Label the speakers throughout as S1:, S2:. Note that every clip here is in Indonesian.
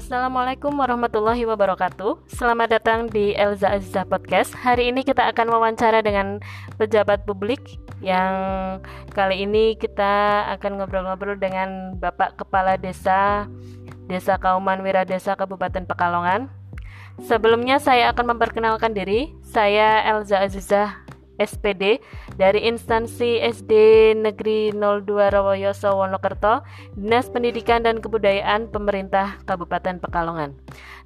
S1: Assalamualaikum warahmatullahi wabarakatuh. Selamat datang di Elza Azizah Podcast. Hari ini kita akan wawancara dengan pejabat publik Yang kali ini kita akan ngobrol-ngobrol dengan Bapak Kepala Desa Desa Kauman Wiradesa Kabupaten Pekalongan. Sebelumnya saya akan memperkenalkan diri. Saya Elza Azizah SPD dari instansi SD Negeri 02 Rawoyoso Wonokerto, Dinas Pendidikan dan Kebudayaan Pemerintah Kabupaten Pekalongan.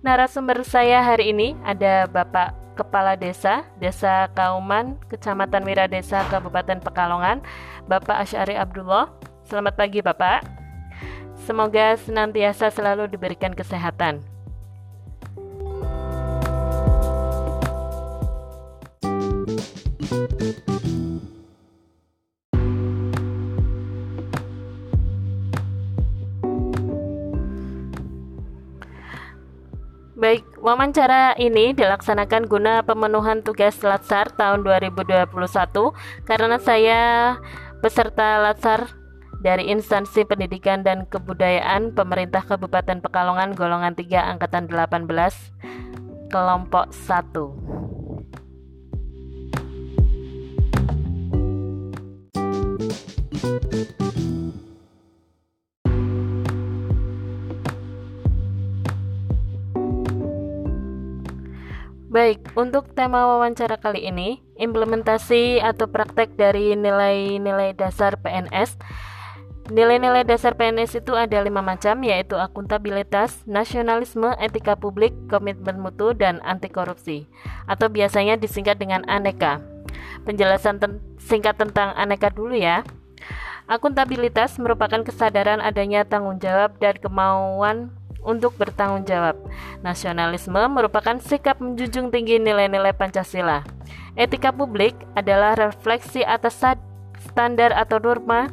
S1: Narasumber saya hari ini ada Bapak Kepala Desa, Desa Kauman, Kecamatan Wiradesa, Kabupaten Pekalongan, Bapak Asyari Abdullah. Selamat pagi Bapak. Semoga senantiasa selalu diberikan kesehatan. Wawancara ini dilaksanakan guna pemenuhan tugas Latsar tahun 2021 karena saya peserta Latsar dari instansi pendidikan dan kebudayaan pemerintah Kabupaten Pekalongan golongan 3 angkatan 18 kelompok 1. Baik, untuk tema wawancara kali ini, implementasi atau praktek dari nilai-nilai dasar PNS. Nilai-nilai dasar PNS itu ada lima macam, yaitu akuntabilitas, nasionalisme, etika publik, komitmen mutu, dan anti korupsi, atau biasanya disingkat dengan aneka. Penjelasan ten singkat tentang aneka dulu ya. Akuntabilitas merupakan kesadaran adanya tanggung jawab dan kemauan untuk bertanggung jawab. Nasionalisme merupakan sikap menjunjung tinggi nilai-nilai Pancasila. Etika publik adalah refleksi atas standar atau norma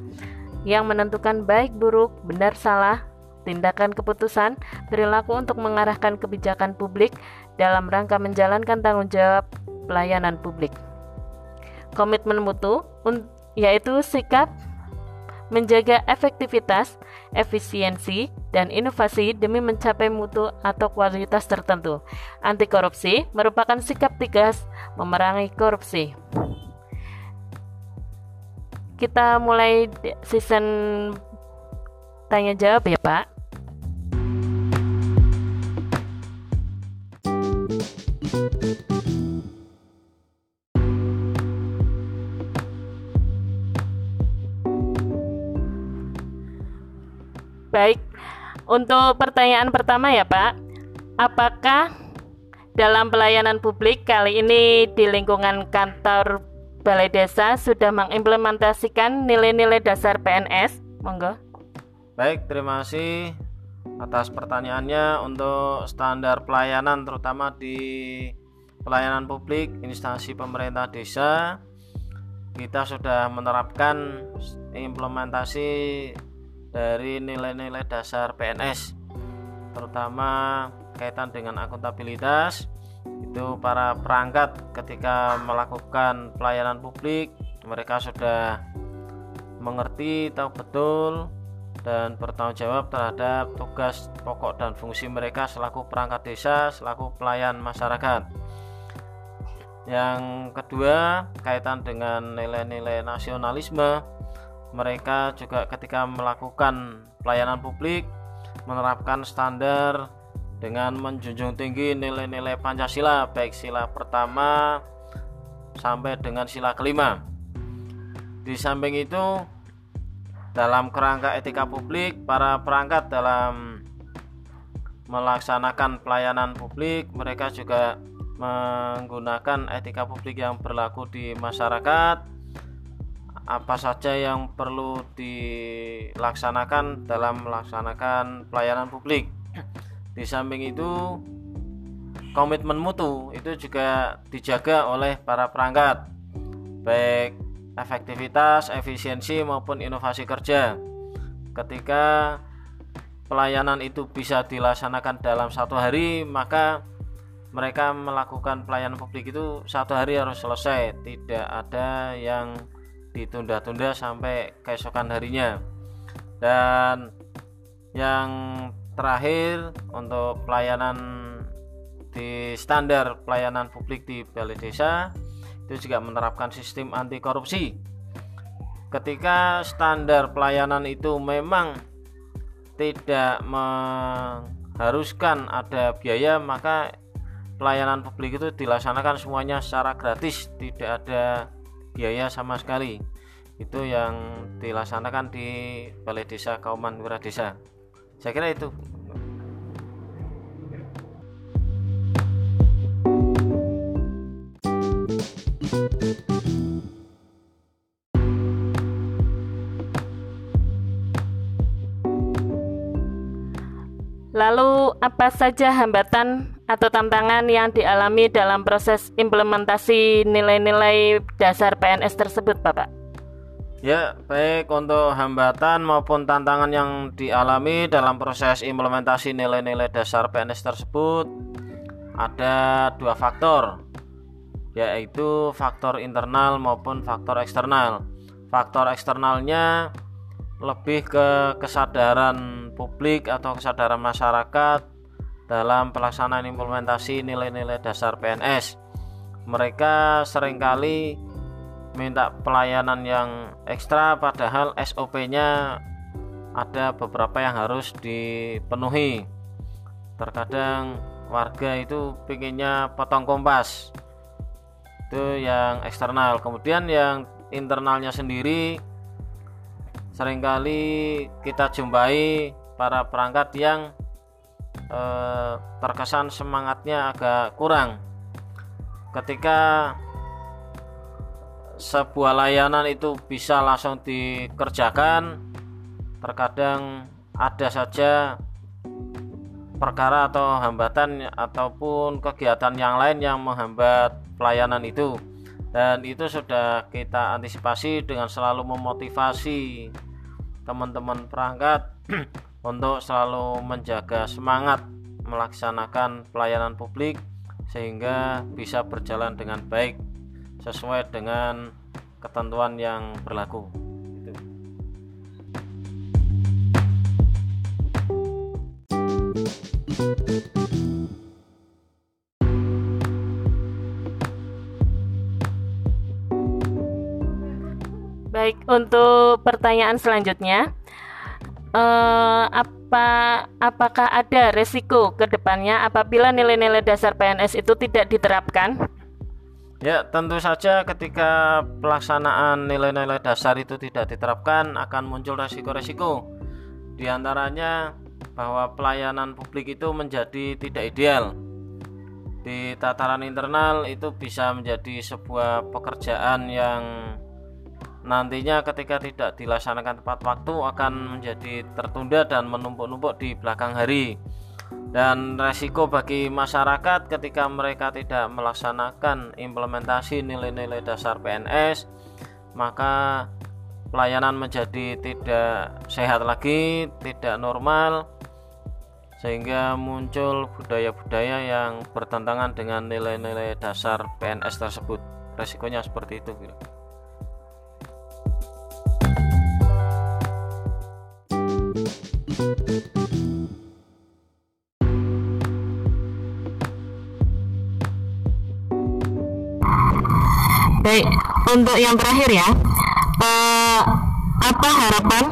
S1: yang menentukan baik buruk, benar salah, tindakan keputusan, perilaku untuk mengarahkan kebijakan publik dalam rangka menjalankan tanggung jawab pelayanan publik. Komitmen mutu yaitu sikap menjaga efektivitas, efisiensi, dan inovasi demi mencapai mutu atau kualitas tertentu. Anti korupsi merupakan sikap tegas memerangi korupsi. Kita mulai season tanya jawab ya, Pak. Baik, untuk pertanyaan pertama ya Pak, apakah dalam pelayanan publik kali ini di lingkungan kantor Balai Desa sudah mengimplementasikan nilai-nilai dasar PNS? Monggo.
S2: Baik, terima kasih atas pertanyaannya untuk standar pelayanan terutama di pelayanan publik instansi pemerintah desa kita sudah menerapkan implementasi dari nilai-nilai dasar PNS terutama kaitan dengan akuntabilitas. Itu para perangkat ketika melakukan pelayanan publik mereka sudah mengerti tahu betul dan bertanggung jawab terhadap tugas pokok dan fungsi mereka selaku perangkat desa selaku pelayan masyarakat. Yang kedua kaitan dengan nilai-nilai nasionalisme mereka juga ketika melakukan pelayanan publik menerapkan standar dengan menjunjung tinggi nilai-nilai Pancasila baik sila pertama sampai dengan sila kelima. Di samping itu dalam kerangka etika publik para perangkat dalam melaksanakan pelayanan publik mereka juga menggunakan etika publik yang berlaku di masyarakat apa saja yang perlu dilaksanakan dalam melaksanakan pelayanan publik. Di samping itu, komitmen mutu itu juga dijaga oleh para perangkat, baik efektivitas, efisiensi maupun inovasi kerja. Ketika pelayanan itu bisa dilaksanakan dalam satu hari, maka mereka melakukan pelayanan publik itu satu hari harus selesai, tidak ada yang ditunda-tunda sampai keesokan harinya. Dan yang terakhir untuk pelayanan di standar pelayanan publik di balai desa itu juga menerapkan sistem anti korupsi ketika standar pelayanan itu memang tidak mengharuskan ada biaya maka pelayanan publik itu dilaksanakan semuanya secara gratis tidak ada biaya sama sekali. Itu yang dilaksanakan di Balai Desa Kauman Wiradesa saya kira itu.
S1: Lalu, apa saja hambatan atau tantangan yang dialami dalam proses implementasi nilai-nilai dasar PNS tersebut, Bapak?
S2: Ya, baik untuk hambatan maupun tantangan yang dialami dalam proses implementasi nilai-nilai dasar PNS tersebut ada dua faktor, yaitu faktor internal maupun faktor eksternal. Faktor eksternalnya lebih ke kesadaran publik atau kesadaran masyarakat dalam pelaksanaan implementasi nilai-nilai dasar PNS. Mereka sering kali minta pelayanan yang ekstra padahal SOP-nya ada beberapa yang harus dipenuhi. Terkadang warga itu pinginnya potong kompas. Itu yang eksternal. Kemudian yang internalnya sendiri sering kali kita jumpai para perangkat yang eh, terkesan semangatnya agak kurang. Ketika sebuah layanan itu bisa langsung dikerjakan terkadang ada saja perkara atau hambatan ataupun kegiatan yang lain yang menghambat pelayanan itu. Dan itu sudah kita antisipasi dengan selalu memotivasi teman-teman perangkat untuk selalu menjaga semangat melaksanakan pelayanan publik sehingga bisa berjalan dengan baik sesuai dengan ketentuan yang berlaku.
S1: Baik, untuk pertanyaan selanjutnya, eh, apa apakah ada resiko ke depannya apabila nilai-nilai dasar PNS itu tidak diterapkan?
S2: Ya, tentu saja ketika pelaksanaan nilai-nilai dasar itu tidak diterapkan akan muncul resiko-resiko. Di antaranya bahwa pelayanan publik itu menjadi tidak ideal. Di tataran internal itu bisa menjadi sebuah pekerjaan yang nantinya ketika tidak dilaksanakan tepat waktu akan menjadi tertunda dan menumpuk-numpuk di belakang hari dan resiko bagi masyarakat ketika mereka tidak melaksanakan implementasi nilai-nilai dasar PNS maka pelayanan menjadi tidak sehat lagi, tidak normal sehingga muncul budaya-budaya yang bertentangan dengan nilai-nilai dasar PNS tersebut. Resikonya seperti itu.
S1: Baik, untuk yang terakhir ya, uh, apa harapan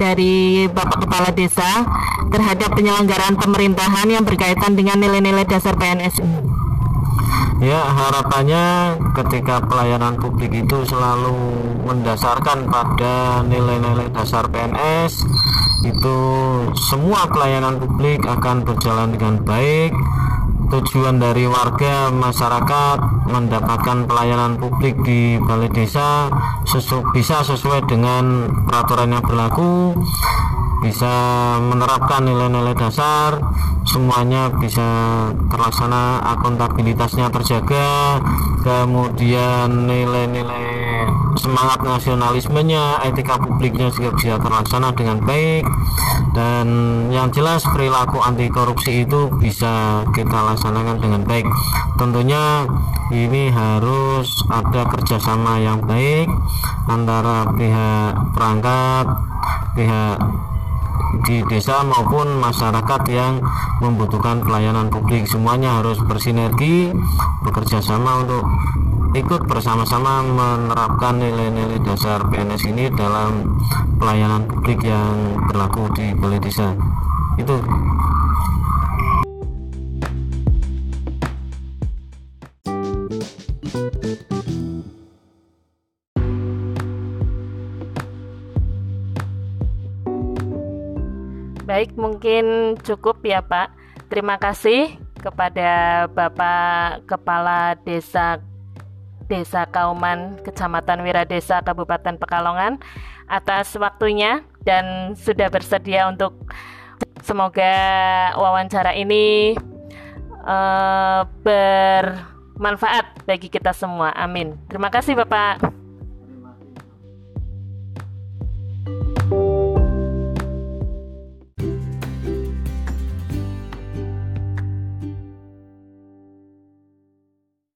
S1: dari Bapak Kepala Desa terhadap penyelenggaraan pemerintahan yang berkaitan dengan nilai-nilai dasar PNS
S2: Ya harapannya ketika pelayanan publik itu selalu mendasarkan pada nilai-nilai dasar PNS itu semua pelayanan publik akan berjalan dengan baik tujuan dari warga masyarakat mendapatkan pelayanan publik di balai desa sesu bisa sesuai dengan peraturan yang berlaku bisa menerapkan nilai-nilai dasar semuanya bisa terlaksana akuntabilitasnya terjaga kemudian nilai-nilai semangat nasionalismenya etika publiknya juga bisa terlaksana dengan baik dan yang jelas perilaku anti korupsi itu bisa kita laksanakan dengan baik. Tentunya ini harus ada kerjasama yang baik antara pihak perangkat pihak di desa maupun masyarakat yang membutuhkan pelayanan publik. Semuanya harus bersinergi bekerja sama untuk ikut bersama-sama menerapkan nilai-nilai dasar PNS ini dalam pelayanan publik yang berlaku di desa itu
S1: Baik, mungkin cukup ya Pak. Terima kasih kepada Bapak Kepala Desa Desa Kauman, Kecamatan Wiradesa, Kabupaten Pekalongan atas waktunya dan sudah bersedia untuk semoga wawancara ini uh, bermanfaat bagi kita semua. Amin. Terima kasih Bapak.